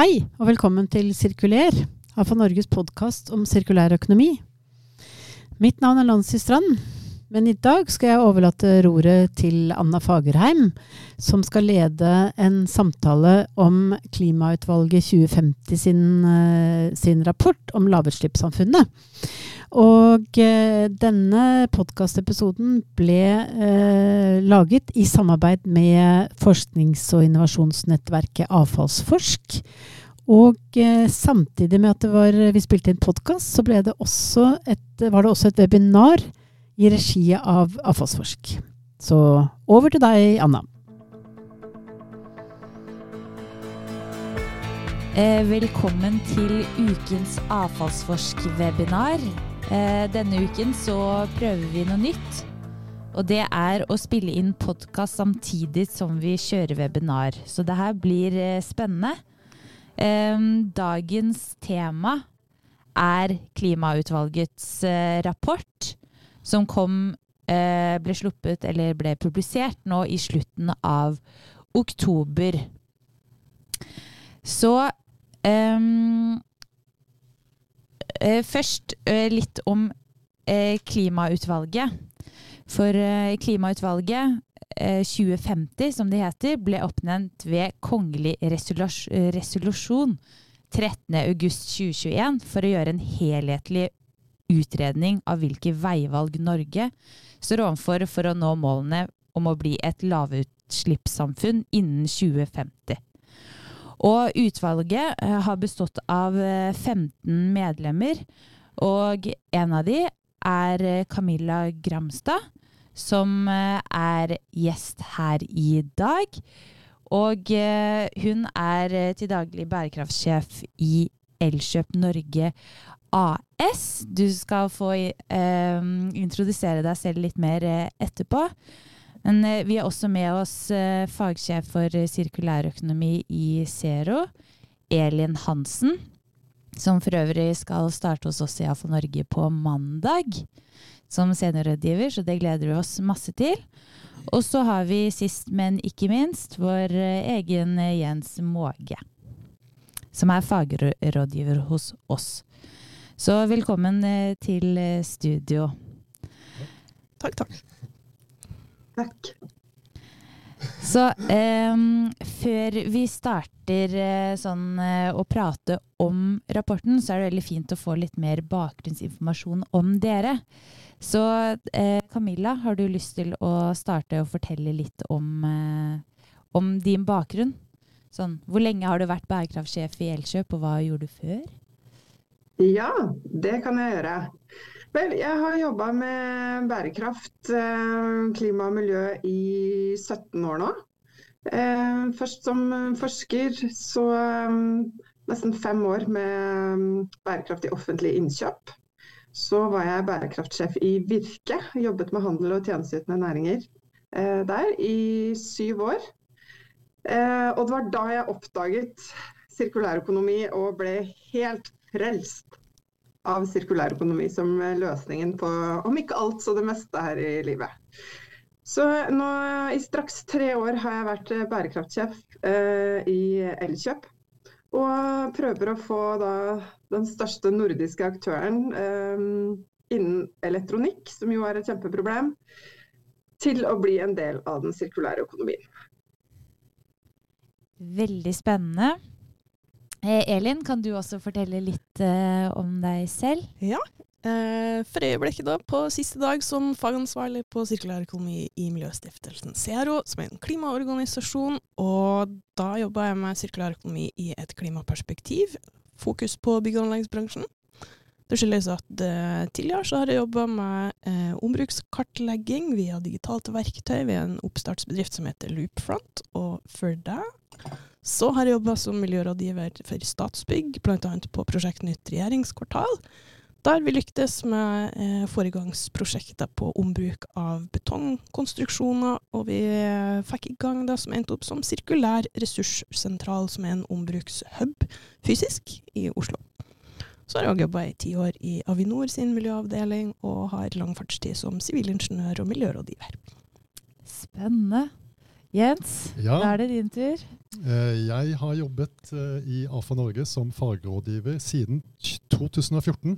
Hei, og velkommen til Sirkuler, AFA Norges podkast om sirkulær økonomi. Mitt navn er Lancy Strand, men i dag skal jeg overlate roret til Anna Fagerheim, som skal lede en samtale om Klimautvalget 2050 sin, eh, sin rapport om lavutslippssamfunnet. Og eh, denne podkastepisoden ble eh, laget i samarbeid med forsknings- og innovasjonsnettverket Avfallsforsk. Og eh, samtidig med at var, vi spilte inn podkast, så det et, var det også et webinar i regi av Avfallsforsk. Så over til deg, Anna. Eh, velkommen til ukens Avfallsforsk-webinar. Eh, denne uken så prøver vi noe nytt. Og det er å spille inn podkast samtidig som vi kjører webinar. Så det her blir eh, spennende. Dagens tema er Klimautvalgets rapport, som kom ble sluppet eller ble publisert nå i slutten av oktober. Så um, Eh, først eh, litt om eh, Klimautvalget. For Klimautvalget 2050, som det heter, ble oppnevnt ved kongelig resolusjon 13.8.2021 for å gjøre en helhetlig utredning av hvilke veivalg Norge står overfor for å nå målene om å bli et lavutslippssamfunn innen 2050. Og utvalget eh, har bestått av 15 eh, medlemmer, og en av de er eh, Camilla Gramstad, som er gjest her i dag. Og hun er til daglig bærekraftsjef i Elkjøp Norge AS. Du skal få eh, introdusere deg selv litt mer etterpå. Men eh, vi har også med oss eh, fagsjef for sirkulærøkonomi i Zero, Elin Hansen. Som for øvrig skal starte hos oss i AFO Norge på mandag som seniorrådgiver, så det gleder vi oss masse til. Og så har vi sist, men ikke minst, vår eh, egen Jens Måge. Som er fagrådgiver hos oss. Så velkommen til studio. Takk, takk. Takk. Så eh, før vi starter eh, sånn uh, å prate om rapporten, så er det veldig fint å få litt mer bakgrunnsinformasjon om dere. Så Camilla, har du lyst til å starte å fortelle litt om, om din bakgrunn? Sånn, hvor lenge har du vært bærekraftsjef i Elkjøp, og hva gjorde du før? Ja, det kan jeg gjøre. Vel, jeg har jobba med bærekraft, eh, klima og miljø i 17 år nå. Eh, først som forsker, så eh, nesten fem år med bærekraft i offentlige innkjøp. Så var jeg bærekraftsjef i Virke, jobbet med handel og tjenesteytende næringer der i syv år. Og det var da jeg oppdaget sirkulærøkonomi og ble helt frelst av sirkulærøkonomi som løsningen på om ikke alt, så det meste her i livet. Så nå i straks tre år har jeg vært bærekraftsjef eh, i Elkjøp. Og prøver å få da den største nordiske aktøren eh, innen elektronikk, som jo er et kjempeproblem, til å bli en del av den sirkulære økonomien. Veldig spennende. Eh, Elin, kan du også fortelle litt eh, om deg selv? Ja. Eh, for øyeblikket, da, på siste dag som fagansvarlig på sirkulærøkonomi i Miljøstiftelsen Zero, som er en klimaorganisasjon. Og da jobber jeg med sirkulærøkonomi i et klimaperspektiv. Fokus på bygg- og anleggsbransjen. Det skyldes at eh, tidligere så har jeg jobba med eh, ombrukskartlegging via digitalt verktøy ved en oppstartsbedrift som heter Loopfront. Og for det så har jeg jobba som miljørådgiver for Statsbygg, bl.a. på Prosjekt Nytt regjeringskvartal. Der vi lyktes med eh, foregangsprosjekter på ombruk av betongkonstruksjoner, og vi eh, fikk i gang det som endte opp som Sirkulær ressurssentral, som er en ombrukshub fysisk i Oslo. Så har jeg òg jobba i ti år i Avinor sin miljøavdeling, og har lang fartstid som sivilingeniør og miljørådgiver. Spennende. Jens, Ja. da er det din tur. Eh, Jeg har jobbet eh, i AFA Norge som fagrådgiver siden 2014.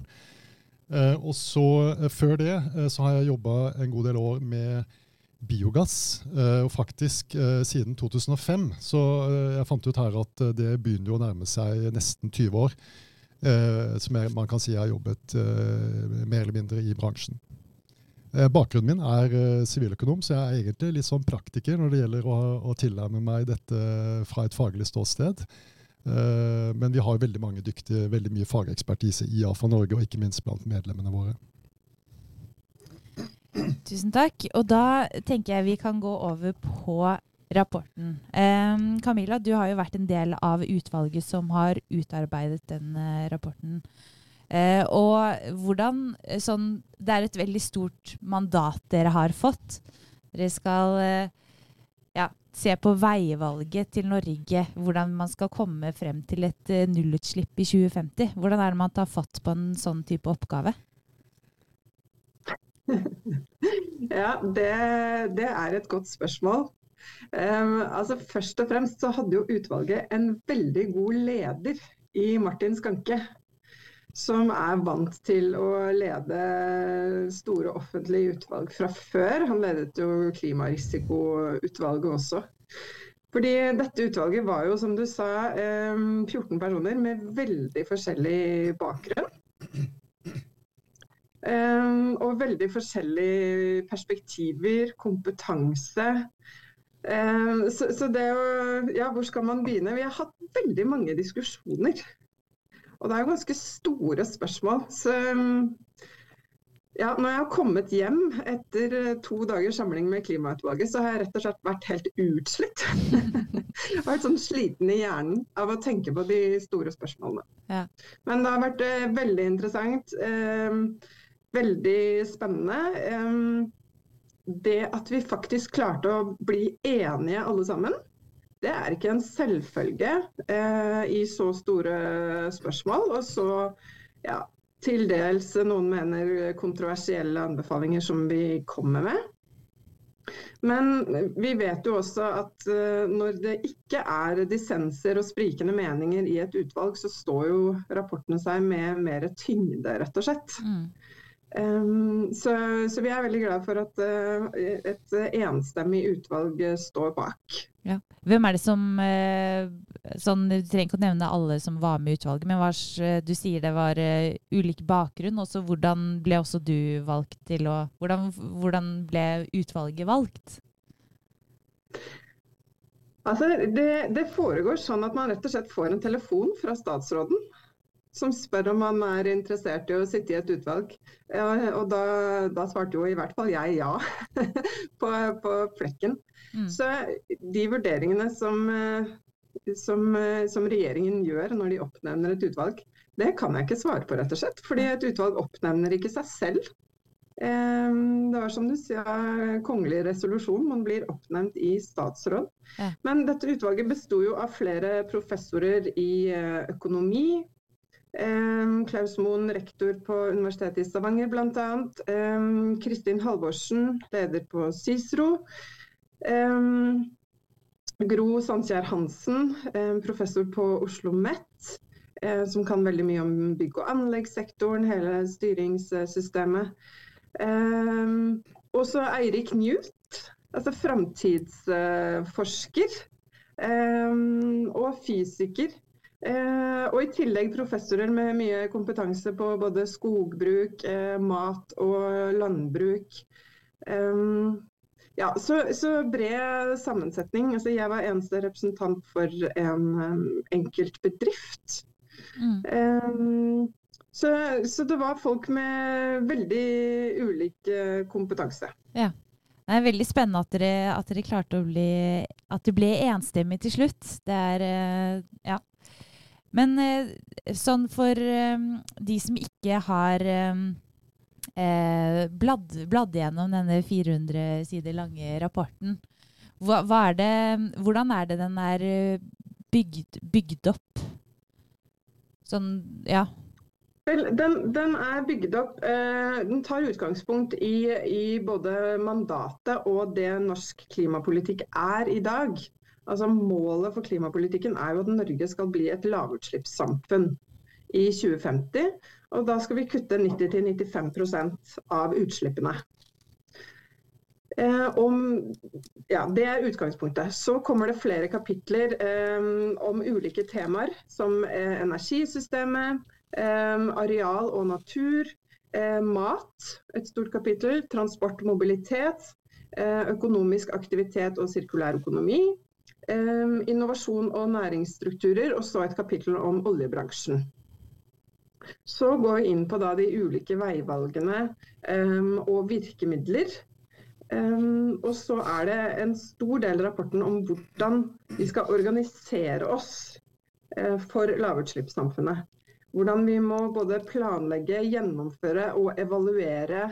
Eh, Og så før det så har jeg jobba en god del år med biogass, og faktisk siden 2005. Så jeg fant ut her at det begynner å nærme seg nesten 20 år. Som jeg, man kan si jeg har jobbet mer eller mindre i bransjen. Eh, Bakgrunnen min er eh, siviløkonom, så jeg er egentlig litt sånn praktiker når det gjelder å, å tilnærme meg dette fra et faglig ståsted. Eh, Men vi har veldig mange dyktige, veldig mye fagekspertise i AFA Norge, og ikke minst blant medlemmene våre. Tusen takk. Og da tenker jeg vi kan gå over på rapporten. Um, Camilla, du har jo vært en del av utvalget som har utarbeidet den rapporten. Eh, og hvordan eh, sånn, Det er et veldig stort mandat dere har fått. Dere skal eh, ja, se på veivalget til Norge. Hvordan man skal komme frem til et eh, nullutslipp i 2050. Hvordan er det man tar fatt på en sånn type oppgave? Ja, det, det er et godt spørsmål. Um, altså Først og fremst så hadde jo utvalget en veldig god leder i Martin Skanke. Som er vant til å lede store offentlige utvalg fra før. Han ledet jo klimarisikoutvalget også. Fordi dette utvalget var jo, som du sa, um, 14 personer med veldig forskjellig bakgrunn. Og veldig forskjellige perspektiver, kompetanse. Så det å Ja, hvor skal man begynne? Vi har hatt veldig mange diskusjoner. Og det er jo ganske store spørsmål. Så um, ja, når jeg har kommet hjem etter eh, to dagers samling med klimautvalget, så har jeg rett og slett vært helt utslitt. jeg har vært sånn sliten i hjernen av å tenke på de store spørsmålene. Ja. Men det har vært eh, veldig interessant. Eh, veldig spennende. Eh, det at vi faktisk klarte å bli enige alle sammen, det er ikke en selvfølge eh, i så store spørsmål. Og så ja, til dels noen mener kontroversielle anbefalinger som vi kommer med. Men vi vet jo også at eh, når det ikke er dissenser og sprikende meninger i et utvalg, så står jo rapportene seg med mer tyngde, rett og slett. Mm. Um, så, så, vi er veldig glad for at uh, et enstemmig utvalg står bak. Ja. Hvem er det som uh, sånn, Du trenger ikke å nevne alle som var med i utvalget, men hva, du sier det var uh, ulik bakgrunn. Også hvordan ble også du valgt til å Hvordan, hvordan ble utvalget valgt? Altså, det, det foregår sånn at man rett og slett får en telefon fra statsråden som spør om man er interessert i å sitte i et utvalg. Ja, og da, da, svarte jo i hvert fall jeg ja på, på flekken. Mm. Så de vurderingene som, som, som, regjeringen gjør når de oppnevner et utvalg, det kan jeg ikke svare på, rett og slett. Fordi et utvalg oppnevner ikke seg selv. Det var som du sier, kongelig resolusjon. Man blir oppnevnt i statsråd. Ja. Men dette utvalget besto jo av flere professorer i økonomi, Um, Klaus Moen, rektor på Universitetet i Stavanger bl.a. Um, Kristin Halvorsen, leder på Cicero. Um, Gro Sandkjær Hansen, professor på Oslo MET, uh, som kan veldig mye om bygg- og anleggssektoren, hele styringssystemet. også Eirik Newt, altså framtidsforsker. og fysiker. Eh, og i tillegg professorer med mye kompetanse på både skogbruk, eh, mat og landbruk. Eh, ja, så, så, bred sammensetning. Altså, jeg var eneste representant for en um, enkelt bedrift. Mm. Um, så, så, det var folk med veldig ulik kompetanse. Ja. Det er veldig spennende at dere, at dere klarte å bli At det ble enstemmig til slutt. Det er Ja. Men sånn for de som ikke har bladd, bladd gjennom denne 400 sider lange rapporten, hva, hva er det, hvordan er det den er bygd, bygd opp? Sånn, ja. Den, den, er bygd opp eh, Den tar utgangspunkt i, i, både mandatet og det norsk klimapolitikk er i dag. Altså Målet for klimapolitikken er jo at Norge skal bli et lavutslippssamfunn i 2050. Og da skal vi kutte 90-95 av utslippene. Eh, om, ja, det er utgangspunktet. Så kommer det flere kapitler eh, om ulike temaer, som eh, energisystemet, areal og natur, mat, et stort kapittel, transport og mobilitet, økonomisk aktivitet og sirkulær økonomi, innovasjon og næringsstrukturer, og så et kapittel om oljebransjen. Så går vi inn på de ulike veivalgene og virkemidler Um, og så er det en stor del av rapporten om hvordan vi skal organisere oss uh, for lavutslippssamfunnet. Hvordan vi må både planlegge, gjennomføre og evaluere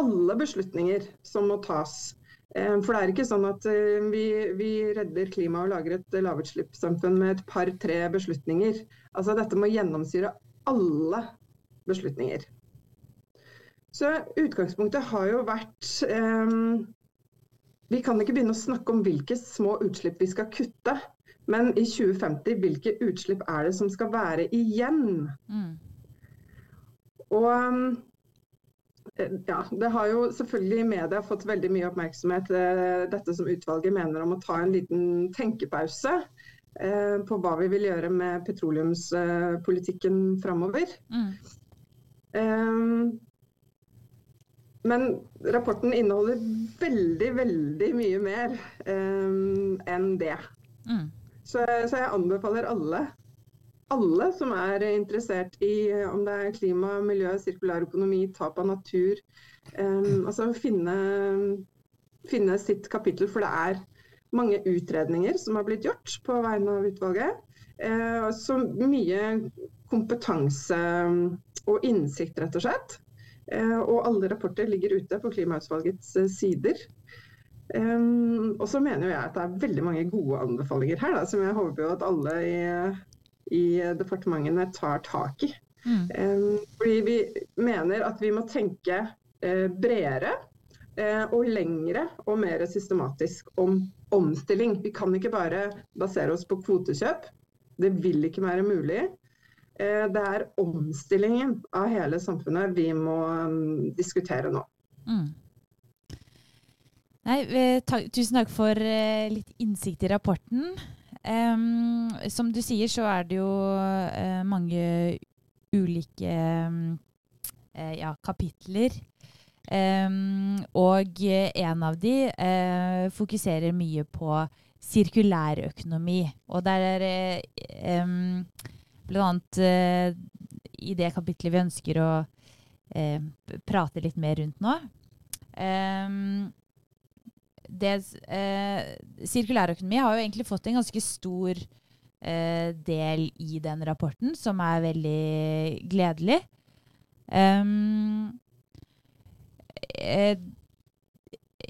alle beslutninger som må tas. Um, for det er ikke sånn at uh, vi, vi, redder klimaet og lager et lavutslippssamfunn med et par-tre beslutninger. Altså Dette må gjennomsyre alle beslutninger. Så utgangspunktet har jo vært um, Vi kan ikke begynne å snakke om hvilke små utslipp vi skal kutte. Men i 2050, hvilke utslipp er det som skal være igjen? Mm. Og ja, det har jo selvfølgelig i media fått veldig mye oppmerksomhet, uh, dette som utvalget mener om å ta en liten tenkepause uh, på hva vi vil gjøre med petroleumspolitikken framover. Mm. Um, men rapporten inneholder veldig, veldig mye mer um, enn det. Mm. Så, så, jeg anbefaler alle, alle som er interessert i om det er klima, miljø, sirkulær økonomi, tap av natur, um, altså finne, finne sitt kapittel. For det er mange utredninger som har blitt gjort på vegne av utvalget. Uh, så mye kompetanse og innsikt, rett og slett. Uh, og alle rapporter ligger ute på klimautvalgets eh, sider. Um, og så mener jeg at det er veldig mange gode anbefalinger her, da, som jeg håper at alle i, i departementene tar tak i. Mm. Um, fordi vi mener at vi må tenke uh, bredere uh, og lengre og mer systematisk om omstilling. Vi kan ikke bare basere oss på kvotekjøp. Det vil ikke være mulig. Eh, det er omstillingen av hele samfunnet vi må um, diskutere nå. Mm. Nei, tusen takk for litt innsikt i rapporten. Um, som du sier, så er det jo uh, mange ulike um, uh, ja, kapitler. Um, og en av de fokuserer mye på sirkulærøkonomi. Og der er um, Blant annet i det kapitlet vi ønsker å prate litt mer rundt nå. Um, det, eh, sirkulærøkonomi har jo egentlig fått en ganske stor eh, del i den rapporten, som er veldig gledelig. Um, eh,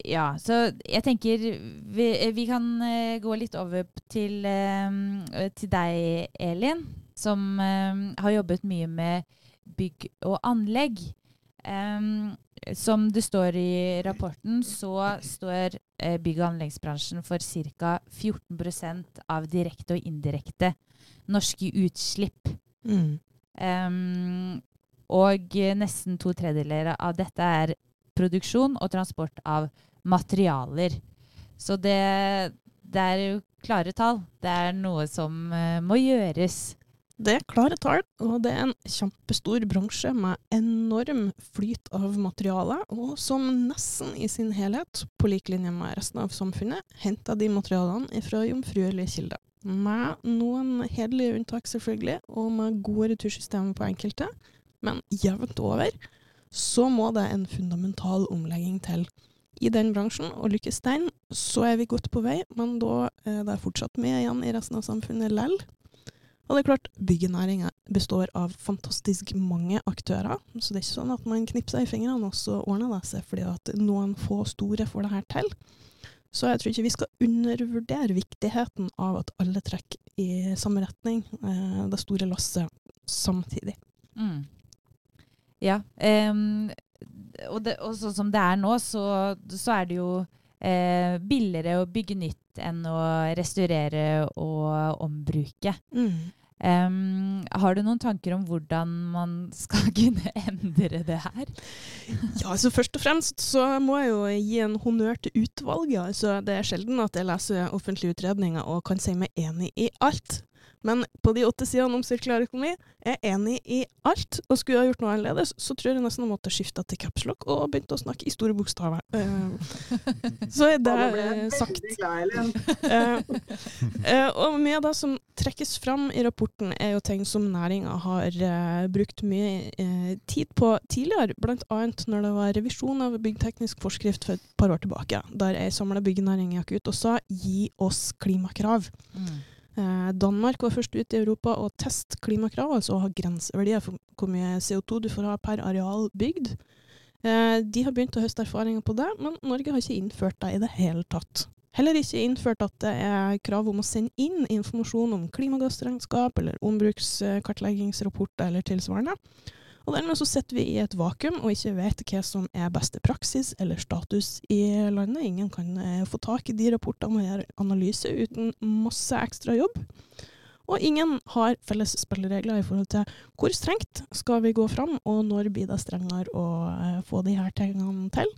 ja, så jeg tenker vi, vi kan uh, gå litt over til, uh, til deg, Elin som um, har jobbet mye med bygg og anlegg. Um, som det står i rapporten, så står eh, bygg- og anleggsbransjen for ca. 14% av direkte og indirekte norske utslipp. Mm. Um, og nesten to tredjedeler av dette er produksjon og transport av materialer. Så det, det er jo klare tall. Det er noe som uh, må gjøres. Det er klare tall, og det er en kjempestor bransje med enorm flyt av materiale, og som nesten i sin helhet, på lik linje med resten av samfunnet, henter de materialene fra jomfruelige kilder. Med noen hederlige unntak, selvfølgelig, og med gode retursystemer på enkelte, men jevnt over så må det en fundamental omlegging til. I den bransjen, og lykkes den, så er vi godt på vei, men da er det fortsatt mye igjen i resten av samfunnet lell. Og det er klart, byggenæringa består av fantastisk mange aktører. Så det er ikke sånn at man knipser i fingrene, og så ordner det seg fordi at noen få store får det her til. Så jeg tror ikke vi skal undervurdere viktigheten av at alle trekker i samme retning, eh, det store lasset, samtidig. Mm. Ja. Um, og, det, og sånn som det er nå, så, så er det jo eh, billigere å bygge nytt enn å restaurere og ombruke. Mm. Um, har du noen tanker om hvordan man skal kunne endre det her? Ja, altså Først og fremst så må jeg jo gi en honnør til utvalget. Altså, det er sjelden at jeg leser offentlige utredninger og kan si meg enig i alt. Men på de åtte sidene om sirkulær økonomi er jeg enig i alt. Og skulle jeg gjort noe annerledes, så tror jeg nesten jeg måtte skifta til capslock og begynt å snakke i store bokstaver. Eh, så er det sagt. Eh, eh, og mye av det som trekkes fram i rapporten, er jo ting som næringa har brukt mye tid på tidligere. Bl.a. når det var revisjon av byggteknisk forskrift for et par år tilbake, der ei samla byggenæring gikk ut og sa gi oss klimakrav. Mm. Eh, Danmark var først ute i Europa å teste klimakrav, altså å ha grenseverdier for hvor mye CO2 du får ha per areal bygd. Eh, de har begynt å høste erfaringer på det, men Norge har ikke innført det i det hele tatt. Heller ikke innført at det er krav om å sende inn informasjon om klimagassregnskap eller ombrukskartleggingsrapporter eller tilsvarende. Og dermed så sitter vi i et vakuum og ikke vet hva som er beste praksis eller status i landet. Ingen kan eh, få tak i de rapportene og gjøre analyse uten masse ekstra jobb. Og ingen har felles spilleregler i forhold til hvor strengt skal vi gå fram, og når blir det strengere å eh, få de her tingene til.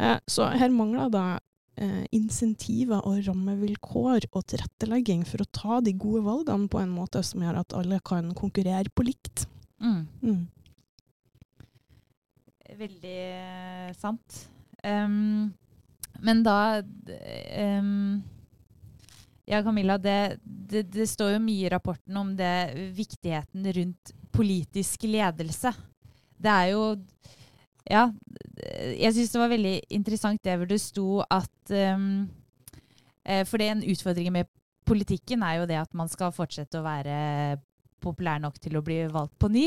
Eh, så her mangler det insentiver og rammevilkår og tilrettelegging for å ta de gode valgene på en måte som gjør at alle kan konkurrere på likt. Mm. Mm. Veldig eh, sant. Um, men da um, Ja, Camilla, det, det, det står jo mye i rapporten om det viktigheten rundt politisk ledelse. Det er jo Ja, jeg syns det var veldig interessant det hvor det sto at eh, For det er en utfordring med politikken er jo det at man skal fortsette å være populær nok til å bli valgt på ny.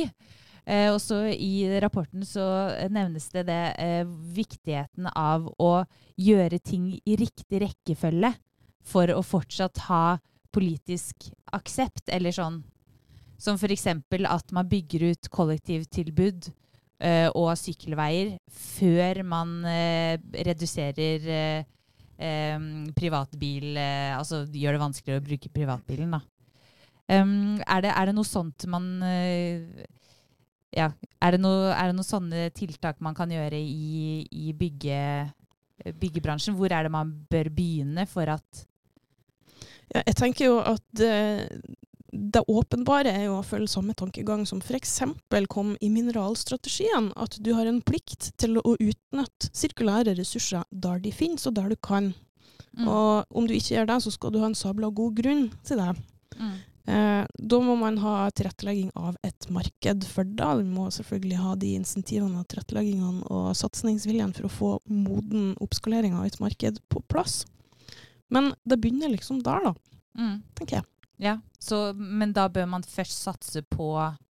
Eh, også I rapporten så nevnes det, det eh, viktigheten av å gjøre ting i riktig rekkefølge for å fortsatt ha politisk aksept, eller sånn som f.eks. at man bygger ut kollektivtilbud eh, og sykkelveier før man eh, reduserer eh, eh, privatbil eh, Altså gjør det vanskeligere å bruke privatbilen, da. Um, er, det, er det noe sånt man eh, ja, er det, noe, er det noen sånne tiltak man kan gjøre i, i bygge, byggebransjen? Hvor er det man bør begynne for at Ja, jeg tenker jo at det, det åpenbare er jo å følge samme tankegang som f.eks. kom i mineralstrategien. At du har en plikt til å utnytte sirkulære ressurser der de finnes, og der du kan. mm, Og om du ikke gjør det, så skal du ha en sabla god grunn til det. mm, Eh, da må man ha tilrettelegging av et marked for det. Vi må selvfølgelig ha de insentivene og tilretteleggingene og satsingsviljen for å få moden oppskalering av et marked på plass. Men det begynner liksom der, da, mm, tenker jeg. Ja, så, men da bør man først satse på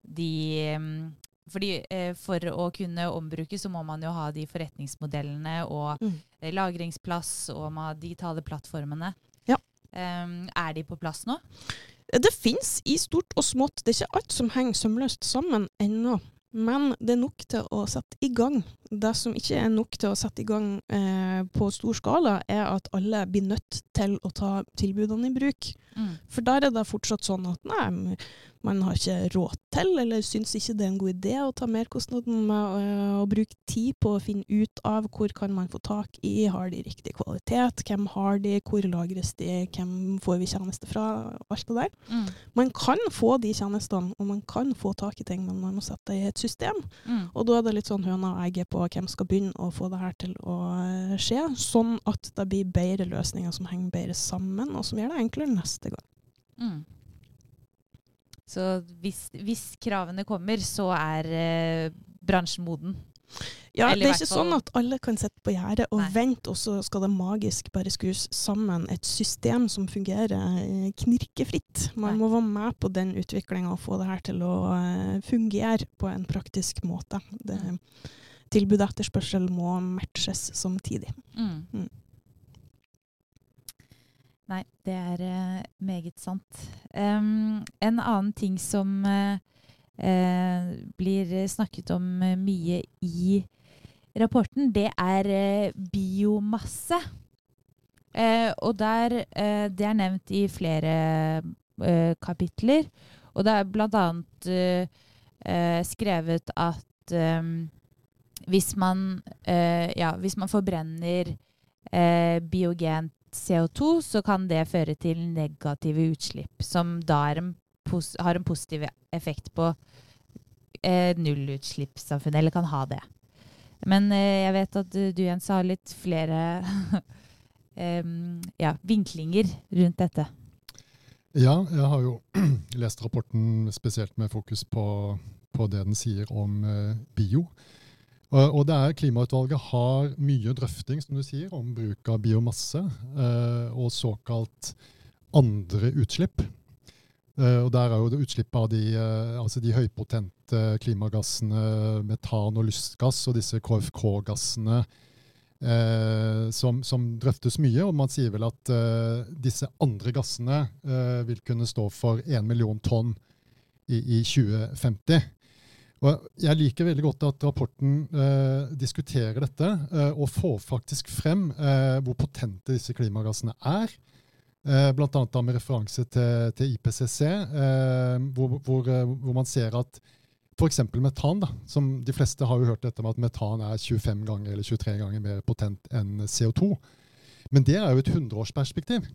de mm, fordi eh, For å kunne ombruke, så må man jo ha de forretningsmodellene og Mm. eh, lagringsplass og man digitale plattformene. Ja. Um, er de på plass nå? Det fins i stort og smått. Det er ikke alt som henger sømløst sammen ennå. Men det er nok til å sette i gang. Det som ikke er nok til å sette i gang eh, på stor skala, er at alle blir nødt til å ta tilbudene i bruk. Mm. For der er det fortsatt sånn at nei, man har ikke råd til, eller syns ikke det er en god idé å ta merkostnaden med øh, å bruke tid på å finne ut av hvor kan man få tak i, har de riktig kvalitet, hvem har de, hvor lagres de, hvem får vi tjenester fra, alt det der. Mm. Man kan få de tjenestene, og man kan få tak i ting, men man må sette det i et system. Mm. Og da er det litt sånn høna og egget på hvem skal begynne å få det her til å øh, skje, sånn at det blir bedre løsninger som henger bedre sammen, og som gjør det enklere neste gang. Mm. Så hvis, hvis kravene kommer, så er eh, bransjen moden. Ja, Eller det er ikke sånn at alle kan sitte på gjerdet og Nei. vente, og så skal det magisk bare skrus sammen et system som fungerer eh, knirkefritt. Man Nei. må være med på den utviklinga og få det her til å eh, fungere på en praktisk måte. Det, Mm. Tilbud og etterspørsel må matches samtidig. Mm. Mm. Nei, det er uh, meget sant. Um, en annen ting som, uh, uh, blir snakket om mye i rapporten, det er biomasse. Og der, det er nevnt i flere kapitler. Og det er annet eh, skrevet at hvis man, ja, hvis man forbrenner biogent CO2, så kan det føre til negative utslipp, som da en har en positiv effekt på eh, nullutslippssamfunnet, eller kan ha det. Men eh, jeg vet at du, Jens, har litt flere ja, vinklinger rundt dette. Ja, jeg har jo lest rapporten spesielt med fokus på, på det den sier om eh, bio. Og, det er Klimautvalget har mye drøfting som du sier, om bruk av biomasse eh, og såkalt andre utslipp. Eh, og Der er jo det utslippet av de, eh, altså de høypotente klimagassene metan og lystgass og disse KFK-gassene uh, som, som, drøftes mye. Og man sier vel at disse andre gassene vil kunne stå for 1 million tonn i, i 2050. Og Jeg liker veldig godt at rapporten diskuterer dette og får faktisk frem hvor potente disse klimagassene er. Eh, Bl.a. med referanse til, til IPCC, eh, hvor, hvor, eh, hvor, man ser at f.eks. metan, da, som de fleste har jo hørt dette med at metan er 25 ganger eller 23 ganger mer potent enn CO2. Men det er jo et 100-årsperspektiv.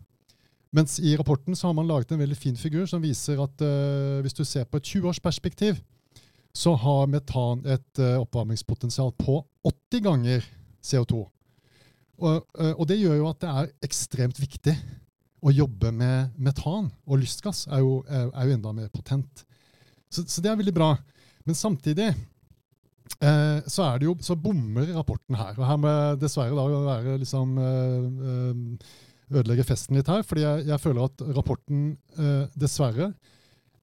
Mens i rapporten så har man laget en veldig fin figur som viser at uh, hvis du ser på et 20-årsperspektiv, så har metan et uh, oppvarmingspotensial på 80 ganger CO2. Og, uh, og det gjør jo at det er ekstremt viktig å jobbe med metan og lystgass er jo, er, er jo enda mer potent. Så, så, det er veldig bra. Men samtidig eh, så jo, så bommer rapporten her. Og her må jeg dessverre da være liksom eh, eh, ødelegge festen litt her, fordi jeg, jeg føler at rapporten eh, dessverre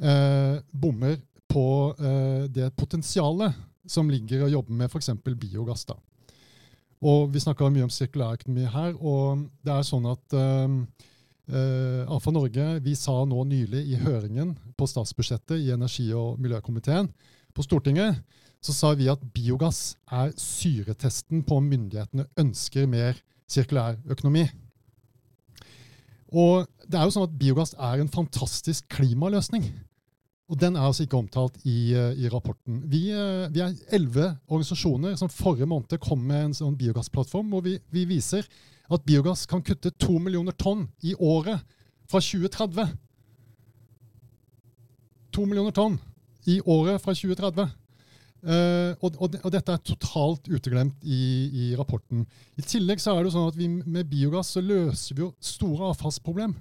eh, bommer på eh, det potensialet som ligger i å jobbe med f.eks. biogass. da. Og Vi snakker mye om sirkulærøkonomi her. og det er sånn at eh, AFA Norge vi sa nå nylig i høringen på statsbudsjettet i energi- og miljøkomiteen på Stortinget, så sa vi at biogass er syretesten på om myndighetene ønsker mer sirkulær økonomi. Og det er jo sånn at Biogass er en fantastisk klimaløsning. Og Den er altså ikke omtalt i, uh, i rapporten. Vi, uh, vi er elleve organisasjoner som forrige måned kom med en sånn biogassplattform hvor vi, vi viser at biogass kan kutte to millioner tonn i året fra 2030. To millioner tonn i året fra 2030. Uh, eh, og, og, og, dette er totalt uteglemt i, i, rapporten. I tillegg så er det sånn at vi med biogass så løser vi jo store avfallsproblem.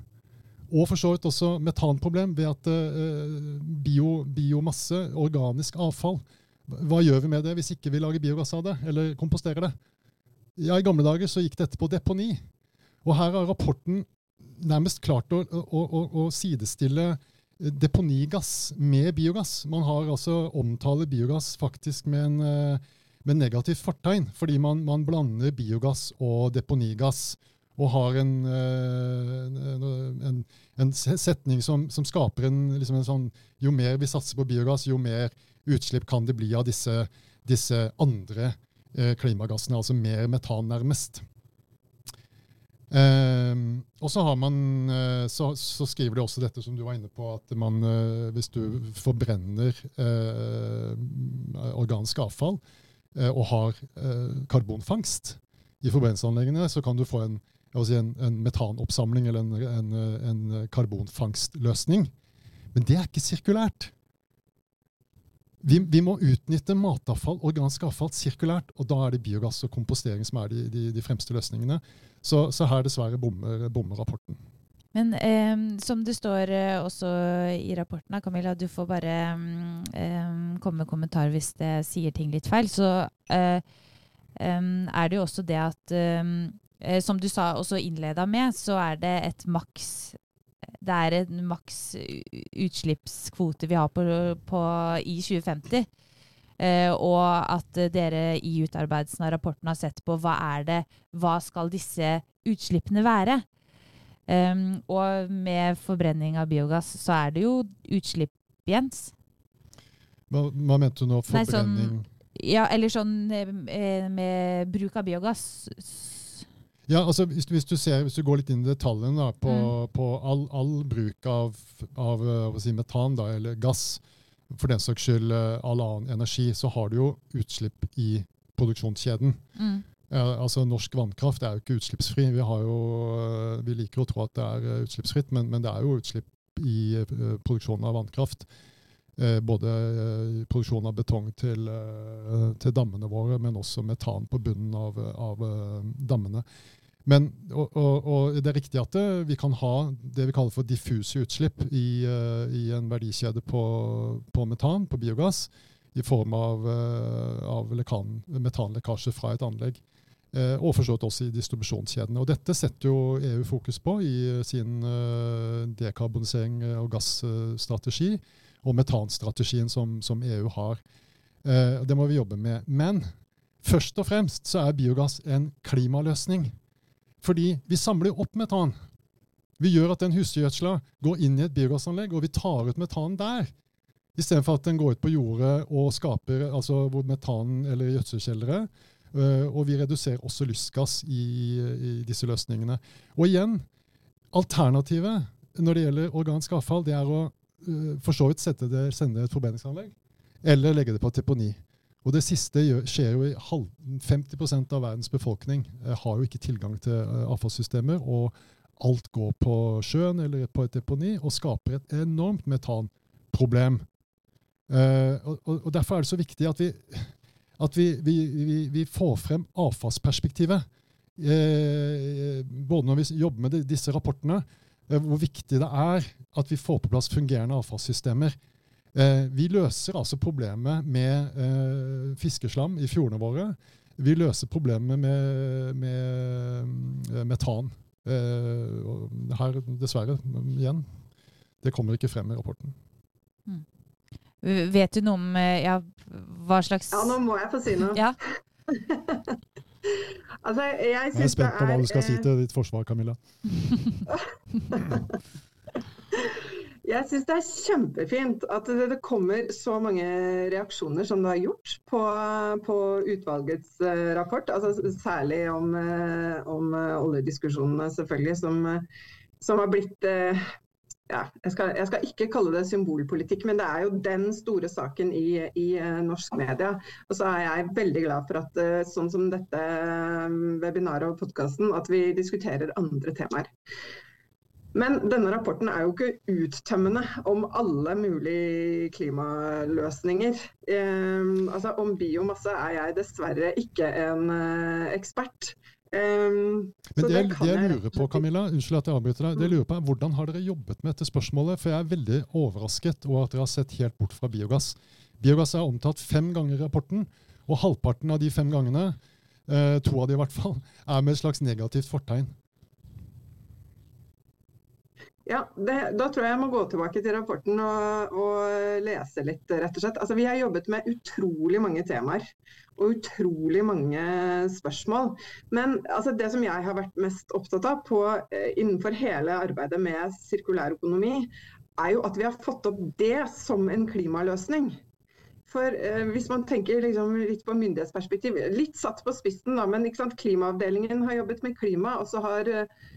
Og for så vidt også metanproblem ved at uh, bio, biomasse, organisk avfall Hva gjør vi med det hvis ikke vi lager biogass av det, eller komposterer det? Ja, I gamle dager så gikk dette på deponi. Og her har rapporten nærmest klart å, å, å, å sidestille eh, deponigass med biogass. Man har altså omtaler biogass faktisk med en eh, med negativt fortegn, fordi man, man, blander biogass og deponigass. Og har en, eh, en, en setning som, som skaper en, liksom en, sånn Jo mer vi satser på biogass, jo mer utslipp kan det bli av disse, disse andre Eh, klimagassene, altså mer metan nærmest. Eh, og så, man, eh, så, så, skriver de også dette som du var inne på, at man, hvis du forbrenner organisk avfall og har karbonfangst i forbrenningsanleggene, så kan du få en, si en, en metanoppsamling eller en, en karbonfangstløsning. Men det er ikke sirkulært. Vi, vi, må utnytte matavfall, organisk avfall, sirkulært. Og da er det biogass og kompostering som er de, de, de fremste løsningene. Så, så her dessverre bommer, bommer rapporten. Men eh, som det står eh, også i rapporten, Camilla, du får bare eh, komme med kommentar hvis det sier ting litt feil, så eh, er det jo også det at eh, Som du sa, også innleda med, så er det et maks det er en maks utslippskvote vi har på, på i 2050. Eh, og at dere i utarbeidelsen av rapporten har sett på hva er det, hva skal disse utslippene være. Um, og med forbrenning av biogass så er det jo utslipp, Jens? Hva, hva mente du nå? Nei, sånn- Ja, eller sånn med, med bruk av biogass. Ja, altså hvis, hvis, du ser, hvis du går litt inn i detaljene da, på, Mm. på all, all bruk av, av eh, si, metan, da, eller gass, for den saks skyld eh, all annen energi, så har du jo utslipp i produksjonskjeden. Mm. Eh, altså Norsk vannkraft er jo ikke utslippsfri. Vi, har jo, eh, vi liker å tro at det er utslippsfritt, men, men det er jo utslipp i uh, produksjonen av vannkraft. Eh, både eh, i produksjonen av betong til, eh, til dammene våre, men også metan på bunnen av, av dammene. Men, og, og, og det er riktig at vi kan ha det vi kaller for diffuse utslipp i, eh, i en verdikjede på, på metan, på biogass, i form av, eh, av metanlekkasje fra et anlegg. Eh, og forstått også i distribusjonskjedene. Og dette setter jo EU fokus på i sin dekarbonisering og gassstrategi, og metanstrategien som, som EU har. Det må vi jobbe med. Men først og fremst så er biogass en klimaløsning. Fordi vi samler opp metan. Vi gjør at den husdyrgjødsla går inn i et biogassanlegg, og vi tar ut metan der. Istedenfor at den går ut på jordet og skaper altså hvor metan eller gjødselkjeldere. øh, og vi reduserer også lystgass i, i disse løsningene. Og igjen, alternativet når det gjelder organsk avfall, det er å øh, for så vidt det, sende et forbrenningsanlegg, eller legge det på et deponi. Og det siste skjer jo i halv, 50% av verdens befolkning eh, har jo ikke tilgang til eh, avfallssystemer, og alt går på sjøen eller på et deponi og skaper et enormt metanproblem. Eh, og, og, Derfor er det så viktig at vi, at vi, vi, vi, får frem avfallsperspektivet. Både når vi jobber med disse rapportene, hvor viktig det er at vi får på plass fungerende avfallssystemer. Eh, vi løser altså problemet med eh, fiskeslam i fjordene våre. Vi løser problemet med, med eh, metan. Eh, her, dessverre, igjen, det kommer ikke frem i rapporten. Vet du noe om ja, hva slags Ja, nå må jeg få si noe. Ja. altså, jeg Jeg er spent på hva du skal si til ditt forsvar, Camilla. Jeg syns det er kjempefint at det, kommer så mange reaksjoner som det har gjort på, på utvalgets eh, rapport. Altså, særlig om, eh, om eh, oljediskusjonene, selvfølgelig, som, som har blitt ja, jeg, skal, jeg skal ikke kalle det symbolpolitikk, men det er jo den store saken i, i norsk media. Og så er jeg veldig glad for at sånn som dette webinaret og podkasten, at vi diskuterer andre temaer. Men denne rapporten er jo ikke uttømmende om alle mulige klimaløsninger. Eh, altså Om biomasse er jeg dessverre ikke en eh, ekspert. Eh, Men det, kan det jeg lurer på, Camilla, unnskyld at jeg avbryter deg, det jeg Mm. lurer på er hvordan har dere jobbet med dette spørsmålet? For jeg er veldig overrasket over at dere har sett helt bort fra biogass. Biogass er omtalt fem ganger i rapporten, og halvparten av de fem gangene, eh, to av de i hvert fall, er med et slags negativt fortegn. Ja, det, Da tror jeg jeg må gå tilbake til rapporten og, og lese litt, rett og slett. Altså, vi har jobbet med utrolig mange temaer og utrolig mange spørsmål. Men altså, det som jeg har vært mest opptatt av på, eh, innenfor hele arbeidet med sirkulær økonomi, er jo at vi har fått opp det som en klimaløsning. For eh, Hvis man tenker liksom litt på myndighetsperspektiv, litt satt på spissen, da, men sant? klimaavdelingen har jobbet med klima, og så har eh,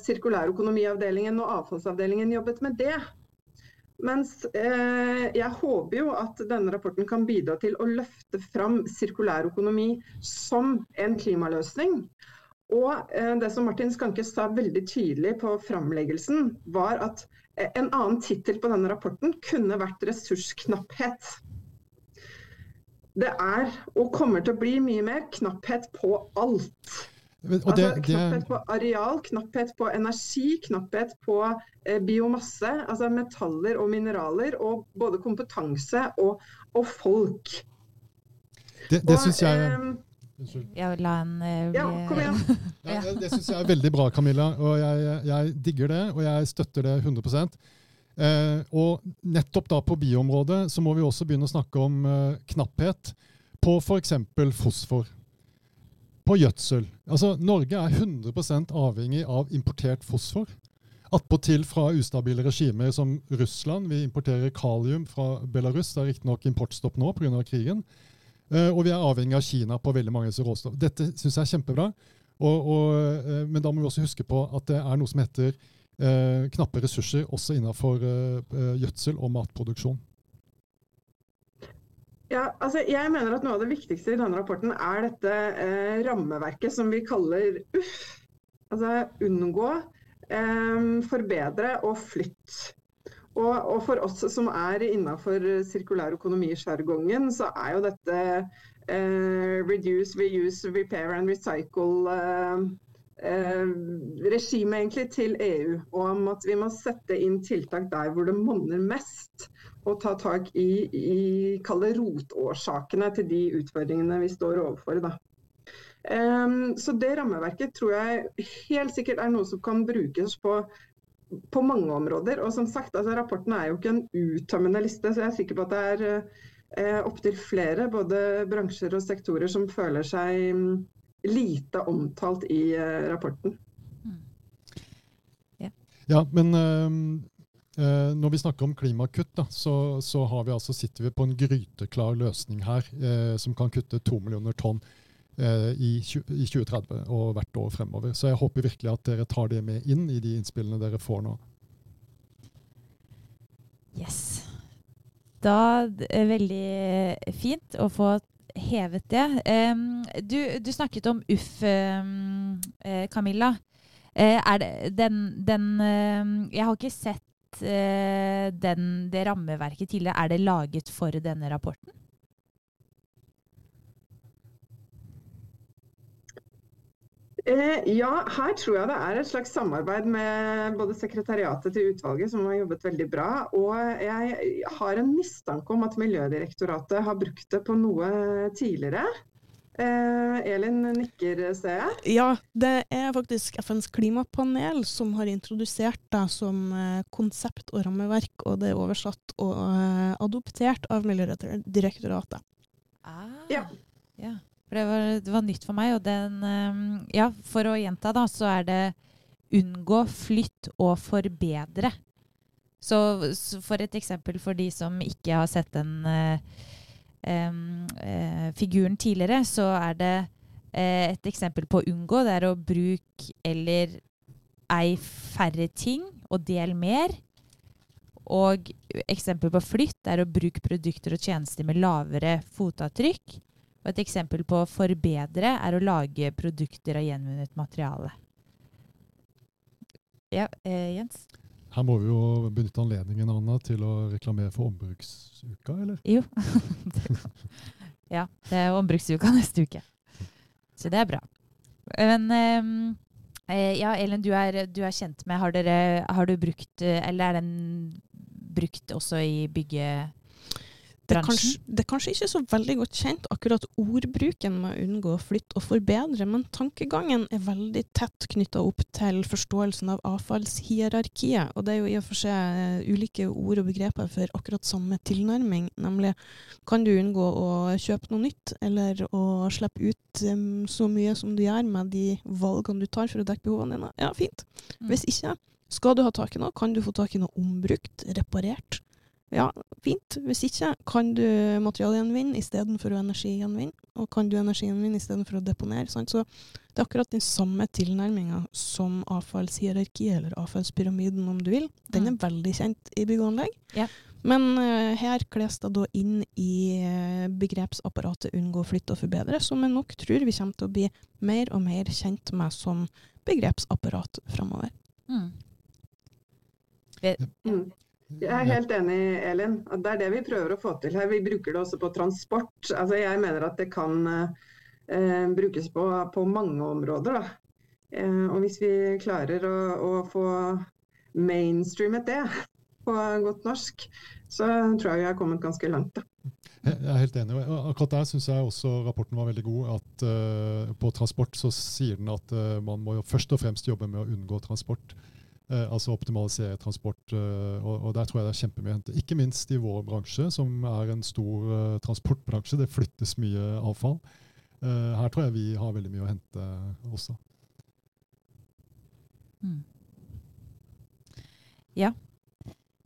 sirkulærøkonomiavdelingen og avfallsavdelingen jobbet med det. Mens eh, jeg håper jo at denne rapporten kan bidra til å løfte fram sirkulærøkonomi som en klimaløsning. Og eh, det som Martin Skanke sa veldig tydelig på framleggelsen, var at eh, en annen tittel på denne rapporten kunne vært ressursknapphet. Det er, og kommer til å bli mye mer, knapphet på alt. Og det, Altså, knapphet på areal, knapphet på energi, knapphet på eh, biomasse, altså metaller og mineraler, og både kompetanse og, og folk. det, det syns jeg eh. Jeg la en bli... Ja, kom igjen. Ja, det det syns jeg er veldig bra, Camilla. Og jeg, jeg digger det, og jeg støtter det 100 eh, Og nettopp da på bioområdet så må vi også begynne å snakke om eh, knapphet på f.eks. fosfor. På gjødsel. Altså, Norge er 100% avhengig av importert fosfor. Attpåtil fra ustabile regimer som Russland. Vi importerer kalium fra Belarus. Det er riktignok importstopp nå pga. krigen. Eh, og vi er avhengig av Kina på veldig mange råstoff. Dette syns jeg er kjempebra. Og, og, eh, men da må vi også huske på at det er noe som heter eh, knappe ressurser også innenfor eh, gjødsel og matproduksjon. Ja, altså jeg mener at Noe av det viktigste i denne rapporten er dette eh, rammeverket som vi kaller UFF. Altså unngå, eh, forbedre og flytt. Og, og, for oss som er innenfor sirkulær økonomi-sjargongen, så er jo dette eh, reduce, reuse, repair and recycle eh, eh, regimet egentlig til EU. Og om at vi må sette inn tiltak der hvor det monner mest og ta tak i, i rotårsakene til de utfordringene vi står overfor. Da. Um, så det rammeverket tror jeg helt sikkert er noe som kan brukes på, på mange områder. Og som sagt, altså, Rapporten er jo ikke en uttømmende liste, så jeg er sikker på at det er eh, opptil flere både bransjer og sektorer som føler seg um, lite omtalt i eh, rapporten. Mm. Yeah. Ja, men um Eh, når vi snakker om klimakutt, da, så, så vi altså, sitter vi på en gryteklar løsning her eh, som kan kutte to millioner tonn eh, i, i, 2030 og hvert år fremover. Så jeg håper virkelig at dere tar det med inn i de innspillene dere får nå. Yes. Da er det veldig fint å få hevet det. Um, du, du, snakket om UFF, um, Camilla. Uh, er det den, den uh, Jeg har ikke sett eh, den, det rammeverket tidligere, er det laget for denne rapporten? Eh, ja, her tror jeg det er et slags samarbeid med både sekretariatet til utvalget, som har jobbet veldig bra, og jeg har en mistanke om at Miljødirektoratet har brukt det på noe tidligere. Eh, Elin nikker, ser jeg. Ja, det er faktisk FNs klimapanel som har introdusert det som eh, konsept og rammeverk, og det er oversatt og eh, adoptert av Miljødirektoratet. Ah, ja. ja. Det var, det var, nytt for meg. Og den eh, Ja, for å gjenta, da, så er det unngå, flytt og forbedre. Så, så for et eksempel for de som ikke har sett den uh, eh, figuren tidligere, så er det eh, et eksempel på å unngå. Det er å bruke eller ei færre ting og del mer. Og eksempel på flytt er å bruke produkter og tjenester med lavere fotavtrykk. Og et eksempel på å forbedre er å lage produkter av gjenvunnet materiale. Ja, eh, Jens? Her må vi jo benytte anledningen Anna, til å reklamere for ombruksuka, eller? Jo. ja, det er ombruksuka neste uke. Så det er bra. Men um, ja, Elin, du er, du er, kjent med Har, dere, har du brukt Eller er den brukt også i bygge det kanskje, det er, kanskje, ikke så veldig godt kjent, akkurat ordbruken med å unngå å flytte og forbedre, men tankegangen er veldig tett knytta opp til forståelsen av avfallshierarkiet. Og det er jo i og for seg eh, ulike ord og begreper for akkurat samme tilnærming, nemlig kan du unngå å kjøpe noe nytt, eller å slippe ut um, så mye som du gjør med de valgene du tar for å dekke behovene dine? Ja, fint. Mm. Hvis ikke, skal du ha tak i noe, kan du få tak i noe ombrukt, reparert ja, fint. Hvis ikke, kan du materialgjenvinne istedenfor å energigjenvinne. Og kan du energigjenvinne istedenfor å deponere. Sant? Så det er akkurat den samme tilnærminga som avfallshierarki, eller avfallspyramiden om du vil. Den er mm. veldig kjent i bygg og anlegg. Ja. Men uh, her kles det da inn i uh, begrepsapparatet 'unngå, flytte og forbedre', som jeg nok tror vi kommer til å bli mer og mer kjent med som begrepsapparat framover. Mm. Mm. Jeg er helt enig, Elin. Det er det vi prøver å få til her. Vi bruker det også på transport. Altså, jeg mener at det kan eh, brukes på, på, mange områder. Eh, og hvis vi klarer å, å, få mainstreamet det på godt norsk, så tror jeg vi har kommet ganske langt. Da. Jeg er helt enig. Akkurat der syns jeg også rapporten var veldig god. at uh, På transport så sier den at uh, man må først og fremst jobbe med å unngå transport. Eh, altså optimalisere transport. Eh, og, og, Der tror jeg det er kjempemye å hente. Ikke minst i vår bransje, som er en stor uh, transportbransje. Det flyttes mye avfall. Her tror jeg vi har veldig mye å hente også. Mm.